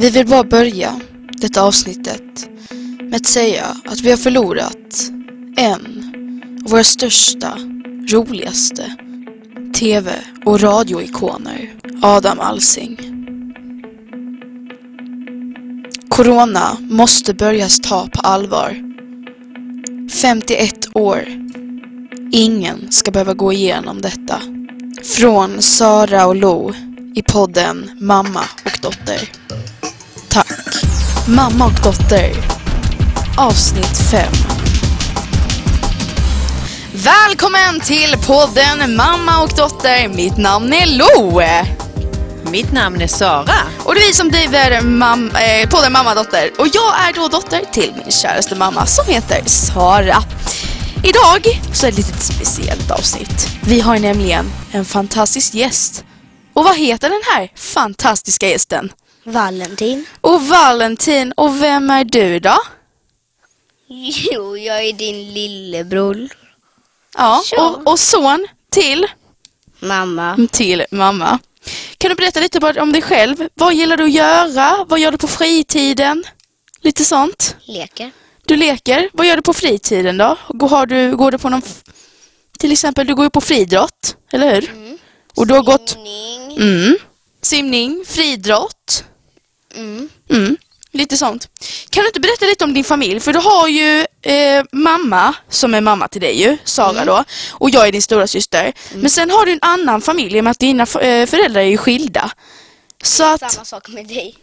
Vi vill bara börja detta avsnittet med att säga att vi har förlorat en av våra största, roligaste TV och radioikoner, Adam Alsing. Corona måste börjas ta på allvar. 51 år. Ingen ska behöva gå igenom detta. Från Sara och Lo i podden Mamma och dotter. Mamma och dotter. Avsnitt 5. Välkommen till podden Mamma och dotter. Mitt namn är Lo. Mitt namn är Sara. Och det är vi som driver mam eh, podden Mamma och dotter. Och jag är då dotter till min käraste mamma som heter Sara. Idag så är det ett litet speciellt avsnitt. Vi har nämligen en fantastisk gäst. Och vad heter den här fantastiska gästen? Valentin. Och Valentin, och vem är du då? Jo, jag är din lillebror. Ja, och, och son till? Mamma. Till mamma. Kan du berätta lite bara om dig själv? Vad gillar du att göra? Vad gör du på fritiden? Lite sånt. Leker. Du leker. Vad gör du på fritiden då? Går, har du, går du på någon... Till exempel, du går ju på friidrott, eller hur? Och du har gått... Simning. Mm. Simning, friidrott. Mm. Mm. Lite sånt. Kan du inte berätta lite om din familj? För du har ju eh, mamma, som är mamma till dig ju, Sara då. Och jag är din stora syster. Men sen har du en annan familj i och med att dina eh, föräldrar är skilda. Så att... Samma sak med dig.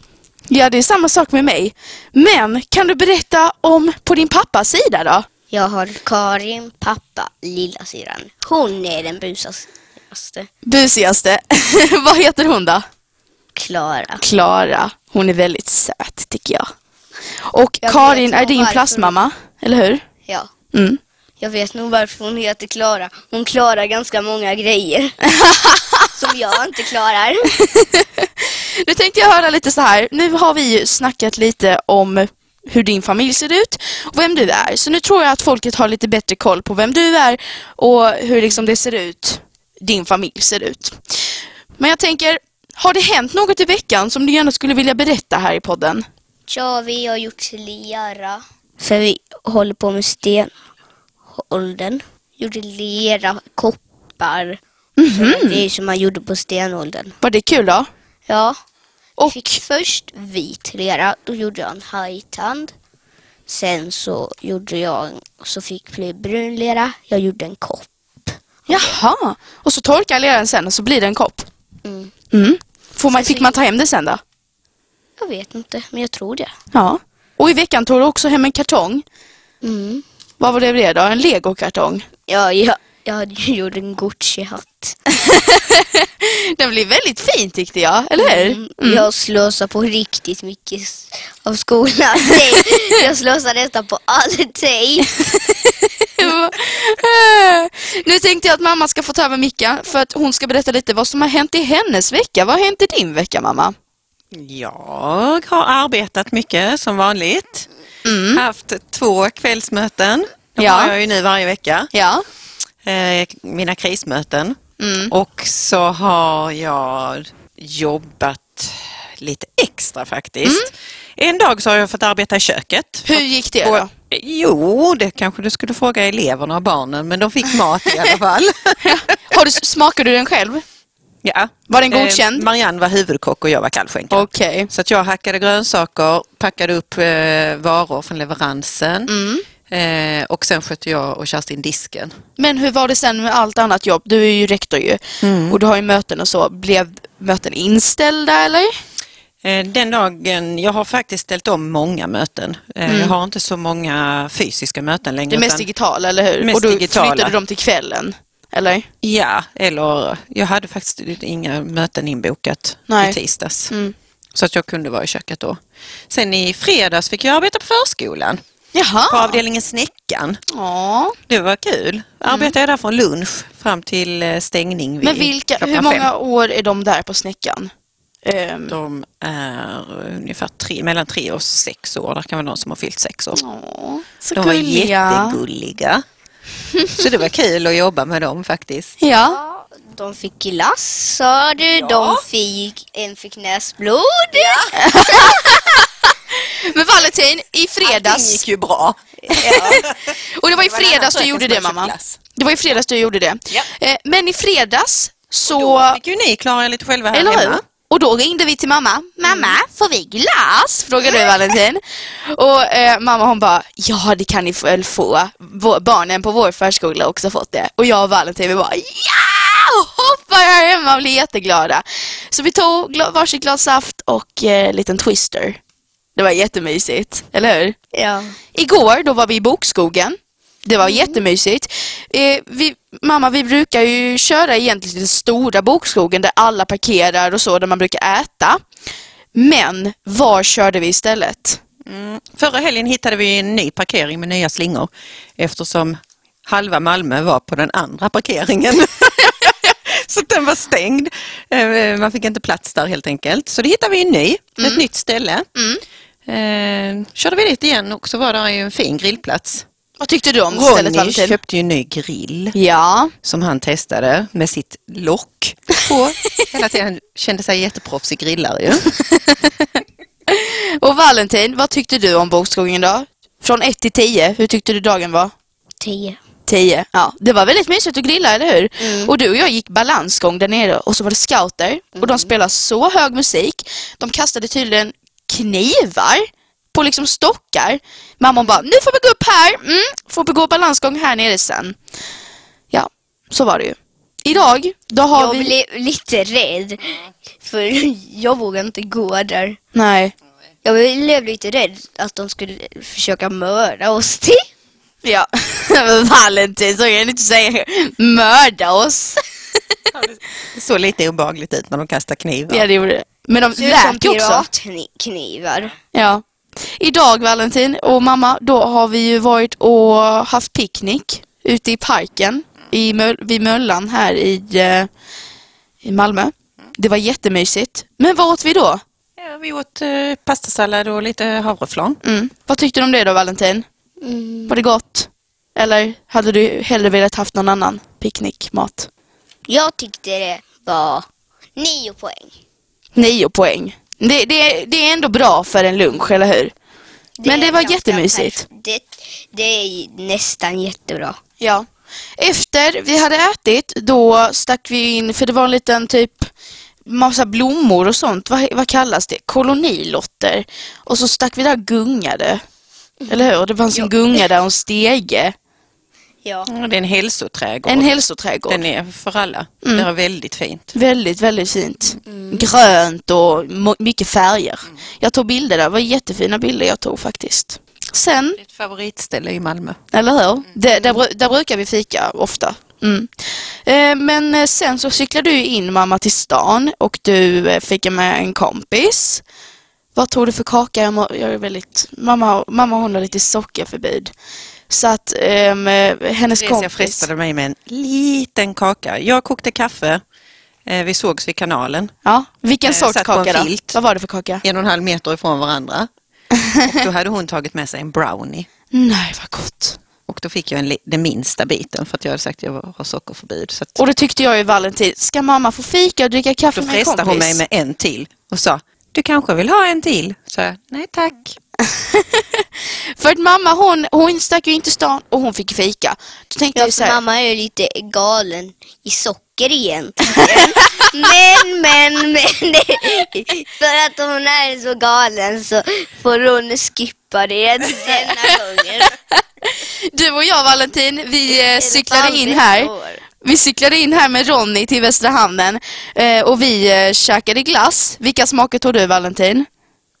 Ja, det är samma sak med mig. Men kan du berätta om på din pappas sida då? Jag har Karin, pappa, lillasyrran. Hon är den busigaste. Busigaste. Vad heter hon då? Klara. Klara. Hon är väldigt söt tycker jag. Och Jag Karin är din varför. plastmamma, eller hur? Ja. Mm. Jag vet nog varför hon heter Klara. Hon klarar ganska många grejer. som jag inte klarar. Nu tänkte jag höra lite så här. Nu har vi ju snackat lite om hur din familj ser ut och vem du är. Så nu tror jag att folket har lite bättre koll på vem du är och hur liksom det ser ut, din familj ser ut. Men jag tänker, har det hänt något i veckan som du gärna skulle vilja berätta här i podden? Ja, vi har gjort lera. För vi håller på med stenåldern. Gjorde lera, koppar. Sådana grejer som man gjorde på stenåldern. Var det kul då? Ja. Och fick först vit lera. Då gjorde jag en hajtand. Sen så gjorde jag, så fick bli brun lera. Jag gjorde en kopp. jaha, och så torkar leran sen och så blir det en kopp. Mm. Mm. Får man, fick man ta hem det sen då? Jag vet inte, men jag tror det. Ja. Och i veckan tog du också hem en kartong. Mm. Vad var det det då? En legokartong? Ja, jag, jag gjorde en Gucci-hatt. Den blev väldigt fin tyckte jag, eller hur? Mm. Jag slösar på riktigt mycket av skolan. Jag slösar nästan på all tejp. nu tänkte jag att mamma ska få ta över micken för att hon ska berätta lite vad som har hänt i hennes vecka. Vad har hänt i din vecka mamma? Jag har arbetat mycket som vanligt. Mm. Haft två kvällsmöten. De Ja. har jag ju nu varje vecka. Ja. Eh, mina krismöten. Mm. Och så har jag jobbat lite extra faktiskt. En dag så har jag fått arbeta i köket. Hur gick det då? Jo, det kanske du skulle fråga eleverna och barnen, men de fick mat i alla fall. Har du, smakade du den själv? ja. Var den godkänd? Eh, Marianne var huvudkock och jag var kallskänka. Okej. Så att jag hackade grönsaker, packade upp eh, varor från leveransen Mm. eh, och sen skötte jag och Kerstin disken. Men hur var det sen med allt annat jobb? Du är ju rektor ju och du har ju möten och så. Blev möten inställda eller? Eh, den dagen, jag har faktiskt ställt om många möten. Eh, Jag har inte så många fysiska möten längre. Mm. Det är mest digitala, eller hur? Mest och då digitala. flyttade du dem till kvällen? Eller? Ja, eller jag hade faktiskt inga möten inbokat Nej. i tisdags. Mm. Så att jag kunde vara i köket då. Sen i fredags fick jag arbeta på förskolan. På Jaha. avdelningen Snäckan. Det var kul. Arbetade jag där från lunch fram till eh, stängning vid Men vilka, hur många fem. år är de där på Snäckan? Ehm, De är ungefär tre, mellan tre och sex år. Det kan vara någon som har fyllt sex år. åh, så De var gulliga. jättegulliga. Så det var kul att jobba med dem faktiskt. Ja. Ja, De fick glass sa du, de fick, en fick näsblod. Men Valentin, i Allting fredags, gick ju bra. och det var i var fredags du gjorde det mamma. glass. Det var i fredags du gjorde det. Ja. Eh, Men i fredags Då så, fick ju ni klara er lite själva här eller hur? Och då ringde vi till mamma. Mamma, får vi glass? Frågade du Valentin. Och eh, mamma hon bara, ja det kan ni väl få. Vår, barnen på vår förskola har också fått det. Och jag och Valentin vi bara, ja! Och hoppade här hemma och blev jätteglada. Så vi tog gla- varsitt glas saft och eh, en liten twister. Det var jättemysigt, eller hur? Ja. Igår då var vi i bokskogen. Det var jättemysigt. Eh, vi, mamma, vi brukar ju köra egentligen den stora bokskogen där alla parkerar och så, där man brukar äta. Men var körde vi istället? Mm. Förra helgen hittade vi en ny parkering med nya slingor eftersom halva Malmö var på den andra parkeringen. Så den var stängd. Eh, Man fick inte plats där helt enkelt. Så det hittade vi en ny, ett nytt ställe. Eh, körde vi dit igen och så var det en fin grillplats. Vad tyckte du om stället Ronny Valentin? köpte ju en ny grill Ja, som han testade med sitt lock på. Hela tiden kände sig jätteproffsig grillare ju. och Valentin, vad tyckte du om bokskogen då? Från 1 till 10, hur tyckte du dagen var? Tio. 10. Ja, det var väldigt mysigt att grilla, eller hur? Mm. Och du och jag gick balansgång där nere och så var det scouter och Mm. de spelade så hög musik. De kastade tydligen knivar på liksom stockar. Mamman bara, nu får vi gå upp här, mm, får vi gå balansgång här nere sen. Ja, så var det ju. Idag, då har Jag vi... blev lite rädd. För jag vågade inte gå där. Nej. Jag blev lite rädd att de skulle försöka mörda oss till. Ja, Valentin, så kan du inte säga mörda oss. Det såg lite obehagligt ut när de kastade knivar. Ja, det gjorde det. Men de Det ser ut som lät ju också. piratknivar. Ja. Idag Valentin och mamma, då har vi ju varit och haft picknick ute i parken i Möl- vid Möllan här i, eh, i Malmö. Det var jättemysigt. Men vad åt vi då? Ja, vi åt eh, pastasallad och lite havreflarn. Mm. Vad tyckte du om det då Valentin? Mm. Var det gott? Eller hade du hellre velat haft någon annan picknickmat? Jag tyckte det var nio poäng. Nio poäng. Det, det, det är ändå bra för en lunch, eller hur? Men det var jättemysigt. Det, det är nästan jättebra. Ja. Efter vi hade ätit, då stack vi in, för det var en liten typ massa blommor och sånt. Vad, vad kallas det? Kolonilotter. Och så stack vi där och gungade. Eller hur? Det fanns en gunga där och en stege. Ja. Det är en hälsoträdgård. En hälsoträdgård. Den är för alla. Mm. Det var väldigt fint. Väldigt, väldigt fint. Grönt och mycket färger. Jag tog bilder där. Det var jättefina bilder jag tog faktiskt. Sen är ett favoritställe i Malmö. Eller hur? Det, där, där brukar vi fika ofta. Mm. Eh, men eh, sen så cyklade du in mamma till stan och du eh, fick med en kompis. Vad tog du för kaka? Jag är väldigt, mamma, mamma hon har lite sockerförbud. Så att eh, hennes Theresia kompis... frestade mig med en liten kaka. Jag kokte kaffe. Eh, Vi sågs vid kanalen. Ja, vilken Eh, sorts satt kaka då? filt. Vad var det för kaka? En och en halv meter ifrån varandra. Och då hade hon tagit med sig en brownie. Nej, vad gott. Och då fick jag en, den minsta biten för att jag hade sagt att jag har sockerförbud. Att Och det tyckte jag ju Valentin, ska mamma få fika och dricka kaffe då med en frestade kompis? hon mig med en till och sa, du kanske vill ha en till? Så jag, nej tack. För att mamma hon, hon stack ju inte stan och hon fick fika. Då tänkte Ja, jag så här, mamma är ju lite galen i socker egentligen. men, men, men. För att hon är så galen så får hon skippa det denna gången. Du och jag Valentin, vi eh, cyklade in här. Vi cyklade in här med Ronny till Västra Hamnen eh, och vi eh, käkade glass. Vilka smaker tog du Valentin?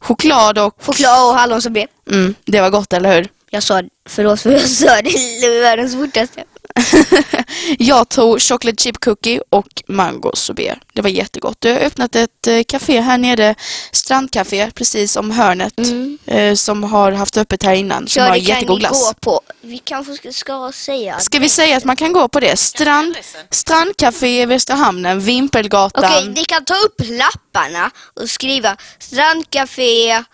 Choklad och... Choklad och hallonsorbet. Mm, det var gott, eller hur? Jag sa, förlåt för jag sa det i världens fortaste. jag tog chocolate chip cookie och mango sorbet. Det var jättegott. Du har öppnat ett eh, café här nere, strandcafé, precis om hörnet, Mm. eh, som har haft öppet här innan, som Ja, har jättegod ni glass. gå på. Vi kanske ska, säga Ska vi säga att man kan gå på det? Strand, strandcafé i Västra Hamnen, Vimpelgatan. Okej, ni kan ta upp lapparna och skriva strandcafé,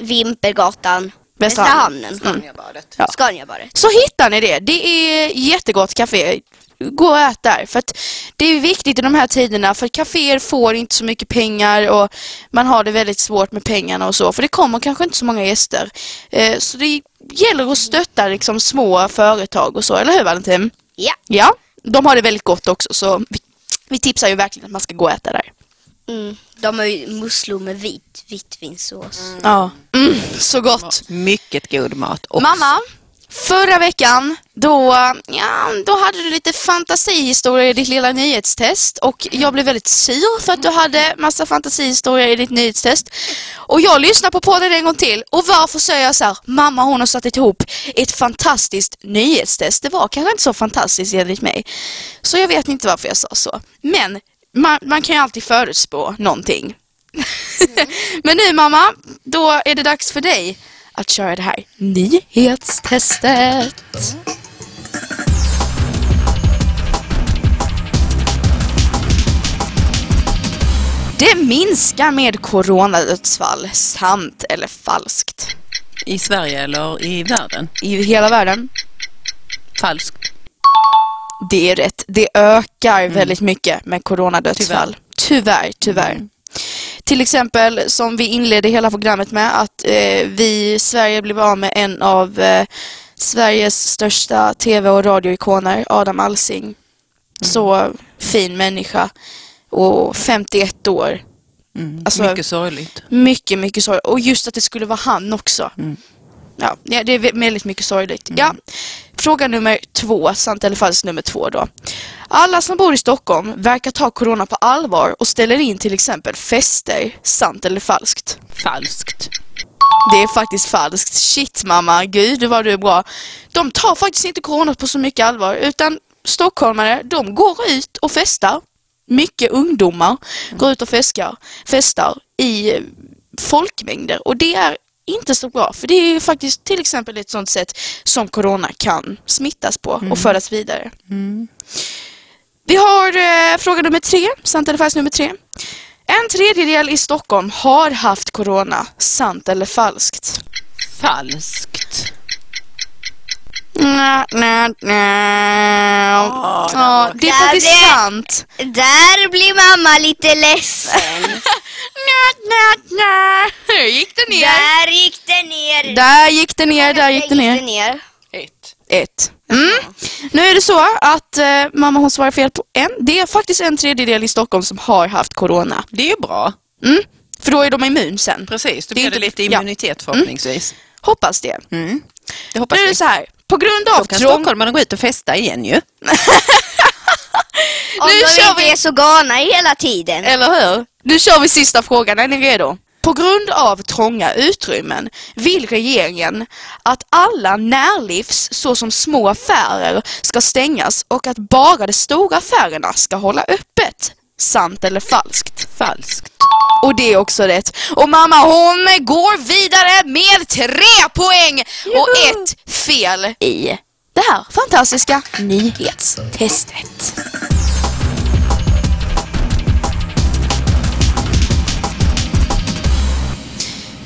Vimpelgatan, Västra Västra Hamnen. Hamnen, Mm. Badet. Ja. Scaniabadet. Så hittar ni det. Det är jättegott café. gå och ät där. För att det är viktigt i de här tiderna för kaféer får inte så mycket pengar och man har det väldigt svårt med pengarna och så. För det kommer kanske inte så många gäster. Eh, så det gäller att stötta liksom små företag och så, eller hur Valentin? Ja. Ja, de har det väldigt gott också så vi, vi tipsar ju verkligen att man ska gå och äta där. Mm. De har ju musslor med vit vitvinsås. Ja, mm, så gott. Mycket god mat. också. Mamma, förra veckan då, ja, då hade du lite fantasihistorier i ditt lilla nyhetstest och jag blev väldigt sur för att du hade massa fantasihistorier i ditt nyhetstest. Och jag lyssnar på podden en gång till och varför säger jag så här, mamma hon har satt ihop ett fantastiskt nyhetstest. Det var kanske inte så fantastiskt enligt mig. Så jag vet inte varför jag sa så. Men man, man kan ju alltid förutspå någonting. Men nu mamma, då är det dags för dig att köra det här nyhetstestet. Det minskar med coronadödsfall, sant eller falskt? I Sverige eller i världen? I hela världen? Falskt. Det är rätt. Det ökar väldigt mycket med coronadödsfall. Tyvärr, tyvärr. Till exempel som vi inledde hela programmet med att eh, vi Sverige blev av med en av eh, Sveriges största tv och radioikoner, Adam Alsing. Så fin människa och 51 år. Mm. Alltså- Mycket sorgligt. Mycket, mycket sorgligt. Och just att det skulle vara han också. Mm. Ja, det är vä- väldigt mycket sorgligt. Ja. Fråga nummer två, sant eller falskt nummer två då. Alla som bor i Stockholm verkar ta corona på allvar och ställer in till exempel fester, sant eller falskt? Falskt. Det är faktiskt falskt. Shit mamma, gud vad du är bra. De tar faktiskt inte corona på så mycket allvar utan stockholmare, de går ut och festar. Mycket ungdomar går ut och festar, festar i folkmängder och det är inte så bra för det är ju faktiskt till exempel ett sånt sätt som corona kan smittas på och föras vidare. Vi har eh, fråga nummer tre, sant eller falskt nummer tre. En tredjedel i Stockholm har haft corona, sant eller falskt? Falskt. Nja, nja, nja. Ja, det det är Ja, faktiskt det- sant. Där blir mamma lite ledsen. Nja, nja, nja. Hur gick det ner? Där gick det ner. Där gick det ner, där gick det ner. ner. Ett. Ett. Mm. Nu är det så att eh, mamma hon svarar fel på en. Det är faktiskt en tredjedel i Stockholm som har haft corona. Det är ju bra. Mm. För då är de immun sen. Precis, då Det blir det inte- lite ja. immunitet förhoppningsvis. Hoppas det. Mm. Det hoppas Nu är det så här. På grund Då av kan trång... stockholmarna gå ut och festa igen ju. Om Nu de kör inte vi. är så galna hela tiden. Eller hur? Nu kör vi sista frågan. Är ni redo? På grund av trånga utrymmen vill regeringen att alla närlivs såsom små affärer ska stängas och att bara de stora affärerna ska hålla öppet. Sant eller falskt? Falskt. Och det är också rätt. Och mamma hon går vidare med tre poäng och ett fel i det här fantastiska nyhetstestet.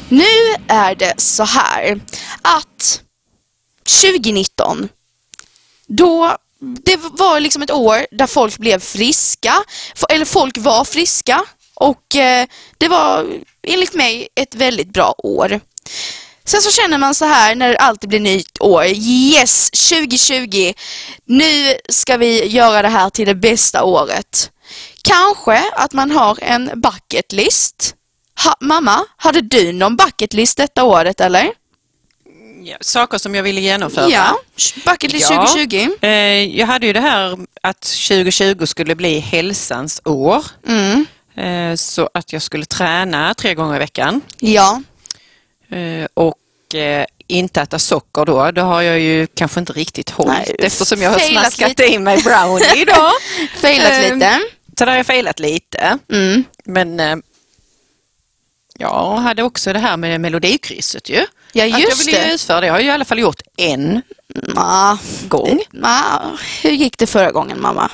Nu är det så här att 2019 då det var liksom ett år där folk blev friska, eller folk var friska och eh, det var enligt mig ett väldigt bra år. Sen så känner man så här när det alltid blir nytt år. Yes, 2020. Nu ska vi göra det här till det bästa året. Kanske att man har en bucket list. Ha, mamma, hade du någon bucket list detta året eller? Ja, saker som jag ville genomföra. Ja, bucket list Ja. 2020. Eh, jag hade ju det här att 2020 skulle bli hälsans år. Mm. Eh, så att jag skulle träna tre gånger i veckan. Ja. Eh, och inte äta socker då. Det har jag ju kanske inte riktigt hållit Nej, eftersom jag har smaskat lite. i mig brownie idag. Failat lite. Så där har jag failat lite. Mm. Men jag hade också det här med melodikrysset ju. Ja, att jag just ju det. utföra det. Jag har ju i alla fall gjort en Ma, gång. ma, hur gick det förra gången mamma?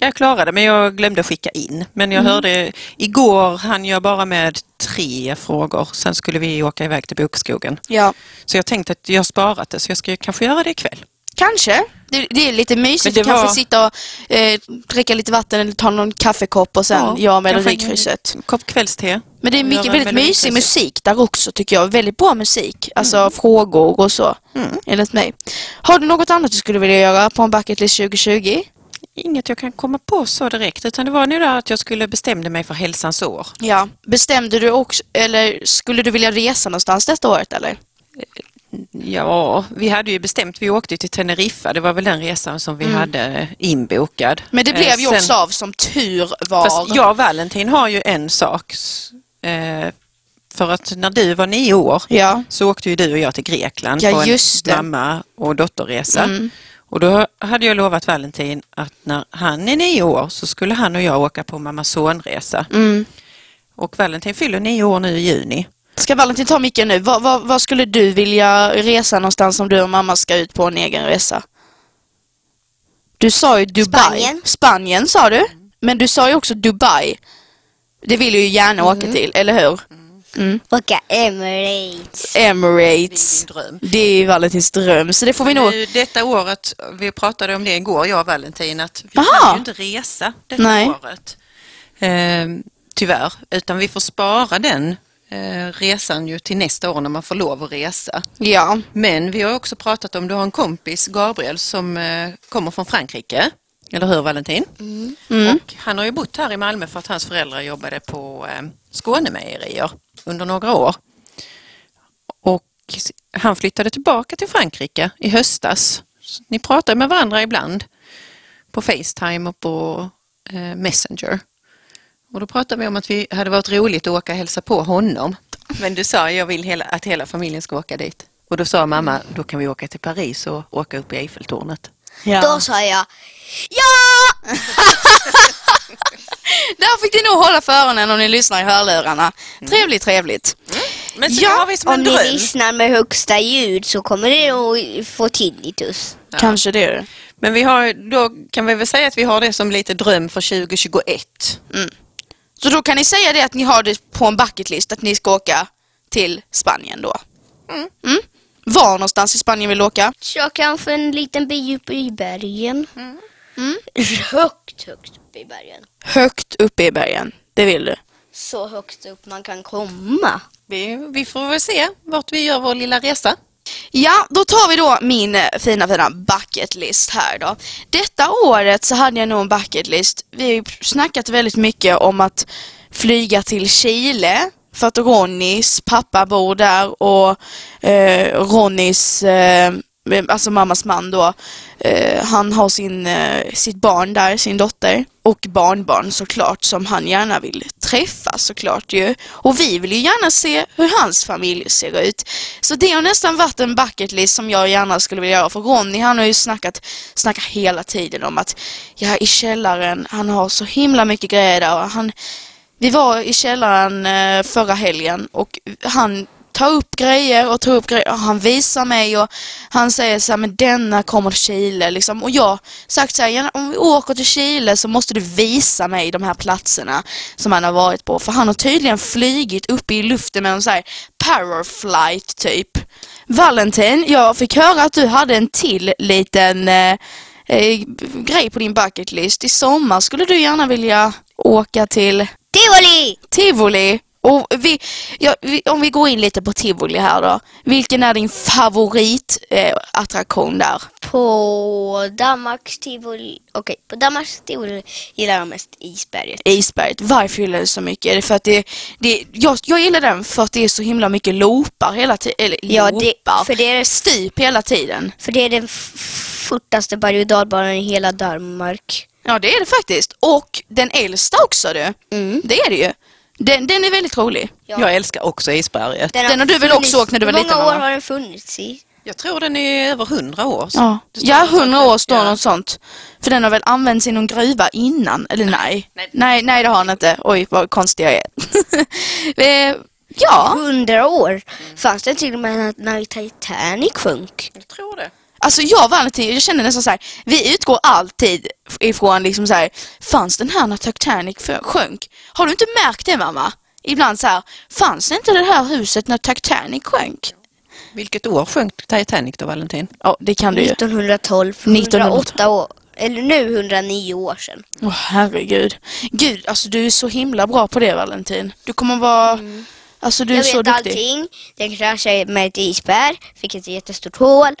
Jag klarade men jag glömde skicka in. Men jag hörde, igår hann jag bara med tre frågor. Sen skulle vi åka iväg till bokskogen. Ja. Så jag tänkte att jag sparat det så jag ska kanske göra det ikväll. Kanske. Det, det är lite mysigt att kanske var- sitta och eh, dricka lite vatten eller ta någon kaffekopp och sen Ja, göra kanske Melodikrysset. en kopp kvällste. Men det är mycket göra väldigt mysig musik där också tycker jag. Väldigt bra musik. Alltså frågor och så. Mm. Enligt mig. Har du något annat du skulle vilja göra på en bucket list 2020? Inget jag kan komma på så direkt utan det var nu där att jag skulle bestämde mig för hälsans år. Ja. Bestämde du också, eller skulle du vilja resa någonstans detta året eller? Ja, vi hade ju bestämt, vi åkte till Teneriffa, det var väl den resan som vi hade inbokad. Men det Eh, blev ju sen- också av som tur var. Fast jag och Valentin har ju en sak. Eh, för att när du var nio år Ja. så åkte ju du och jag till Grekland Ja, på en mamma och dotterresa. Mm. Och då hade jag lovat Valentin att när han är nio år så skulle han och jag åka på mamma sonresa. Mm. Och Valentin fyller nio år nu i juni. Ska Valentin ta micken nu? Vad, vad, vad skulle du vilja resa någonstans om du och mamma ska ut på en egen resa? Du sa ju Dubai. Spanien. Spanien sa du. Men du sa ju också Dubai. Det vill du ju gärna åka till, eller hur? Mm. Åka Emirates. Emirates. Det är dröm. Det är ju Valentins dröm, så det får vi nog... Nu, detta året, vi pratade om det igår, jag och Valentin, att vi Jaha. kan ju inte resa detta Nej. året. Ehm, tyvärr, utan vi får spara den eh, resan ju till nästa år när man får lov att resa. Ja. Men vi har också pratat om, du har en kompis, Gabriel, som eh, kommer från Frankrike. Eller hur Valentin? Mm. Och han har ju bott här i Malmö för att hans föräldrar jobbade på eh, Skånemejerier under några år. Och han flyttade tillbaka till Frankrike i höstas. Ni pratar med varandra ibland på Facetime och på eh, Messenger. Och då pratade vi om att vi hade varit roligt att åka och hälsa på honom. Men du sa jag vill hela, att hela familjen ska åka dit. Och då sa mamma, då kan vi åka till Paris och åka upp i Eiffeltornet. ja. Då sa jag ja! Där fick ni nog hålla för öronen om ni lyssnar i hörlurarna. Trevligt, trevligt. Men så Ja, har vi som Om en ni dröm. lyssnar med högsta ljud så kommer ni att få tinnitus. Ja. Kanske det. Men vi har, då kan vi väl säga att vi har det som lite dröm för 2021. Så då kan ni säga det att ni har det på en bucketlist att ni ska åka till Spanien då. Mm. Mm. Var någonstans i Spanien vill du åka? Så kanske en liten by uppe i bergen. Mm. Högt, högt uppe i bergen. Högt uppe i bergen. Det vill du. Så högt upp man kan komma. Vi, vi får väl se vart vi gör vår lilla resa. Ja, då tar vi då min fina fina bucketlist här då. Detta året så hade jag nog en bucketlist. Vi har ju snackat väldigt mycket om att flyga till Chile för att Ronnys pappa bor där och eh, Ronnys, eh, alltså mammas man då, eh, han har sin, eh, sitt barn där, sin dotter och barnbarn såklart som han gärna vill träffa såklart ju. Och vi vill ju gärna se hur hans familj ser ut. Så det har nästan varit en bucket list som jag gärna skulle vilja göra för Ronny han har ju snackat, snackat hela tiden om att ja i källaren, han har så himla mycket grejer där och han vi var i källaren eh, förra helgen och han tar upp grejer och tar upp grejer och han visar mig och han säger så här, men denna kommer till Chile liksom. Och jag sagt så här, "Gärna, om vi åker till Chile så måste du visa mig de här platserna som han har varit på. För han har tydligen flygit upp i luften med en så här paraflight typ. Valentin, jag fick höra att du hade en till liten eh, eh, grej på din bucket list. I sommar skulle du gärna vilja åka till Tivoli! Tivoli. Och vi, ja, vi, om vi går in lite på Tivoli här då. Vilken är din favoritattraktion eh, där? På Danmarks tivoli, okej, på Danmarks tivoli gillar jag mest isberget. Isberget. Varför gillar du så mycket? Är det för att det, det jag, jag gillar den för att det är så himla mycket loopar hela tiden. Ja, det- loopar. för det är- Stup hela tiden. För det är den fortaste berg och dalbanan i hela Danmark. Ja, det är det faktiskt. Och den äldsta också du. Mm. Det är det ju. Den, den är väldigt rolig. Ja. Jag älskar också isberget. Den har du väl också åkt när du var Hur liten, många år har den funnits i? Jag tror den är över hundra år. så Ja, ja något sånt 100 där. år står Ja. något sånt. För den har väl använts i någon gruva innan, eller nej? Nej. Nej, nej det har den inte. Oj, vad konstig jag är. Eh, ja, Hundra år? Fanns det till och med när Titanic sjönk? Jag tror det. Alltså jag var alltid, jag känner nästan så här, vi utgår alltid ifrån liksom så här, fanns den här när Titanic sjönk? Har du inte märkt det mamma? Ibland så här, fanns det inte det här huset när Titanic sjönk? Vilket år sjönk Titanic då, Valentin? Ja, det kan du ju. 1912, 1912. 108 år, eller nu 109 år sedan. Åh herregud. Gud, alltså du är så himla bra på det Valentin. Du kommer vara... Alltså du är jag så vet duktig. allting. Den kraschade med ett isberg, fick ett jättestort hål.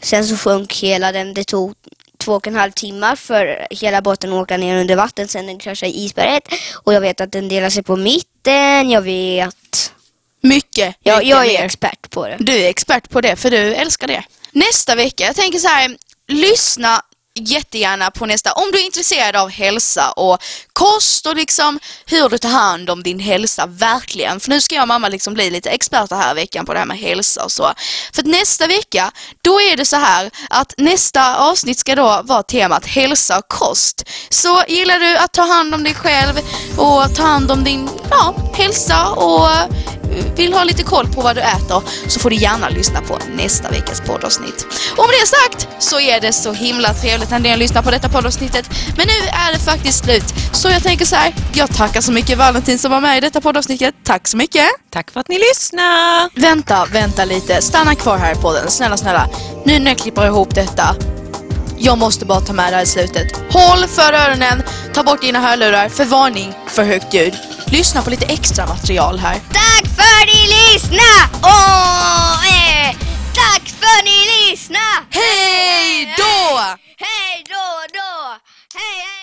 Sen så sjönk hela den. Det tog två och en halv timmar för hela båten att åka ner under vatten sen den kraschade i isberget. Och jag vet att den delar sig på mitten. Jag vet... Mycket, Jag, mycket jag är mer. expert på det. Du är expert på det, för du älskar det. Nästa vecka, jag tänker så här, lyssna jättegärna på nästa, om du är intresserad av hälsa och kost och liksom hur du tar hand om din hälsa, verkligen. För nu ska jag och mamma liksom bli lite experter här i veckan på det här med hälsa och så. För att nästa vecka, då är det så här att nästa avsnitt ska då vara temat hälsa och kost. Så gillar du att ta hand om dig själv och ta hand om din ja, hälsa och vill ha lite koll på vad du äter så får du gärna lyssna på nästa veckas poddavsnitt. Och med det sagt så är det så himla trevligt när ni lyssnar på detta poddavsnittet. Men nu är det faktiskt slut. Så jag tänker så här, jag tackar så mycket Valentin som var med i detta poddavsnittet. Tack så mycket! Tack för att ni lyssnar! Vänta, vänta lite. Stanna kvar här i podden. Snälla, snälla. Nu när jag klipper ihop detta. Jag måste bara ta med det här i slutet. Håll för öronen, ta bort dina hörlurar för varning för högt ljud lyssna på lite extra material här. Tack för ni lyssna! Och, eh, tack för ni lyssna! Hej då! Hej då då! Hej hej!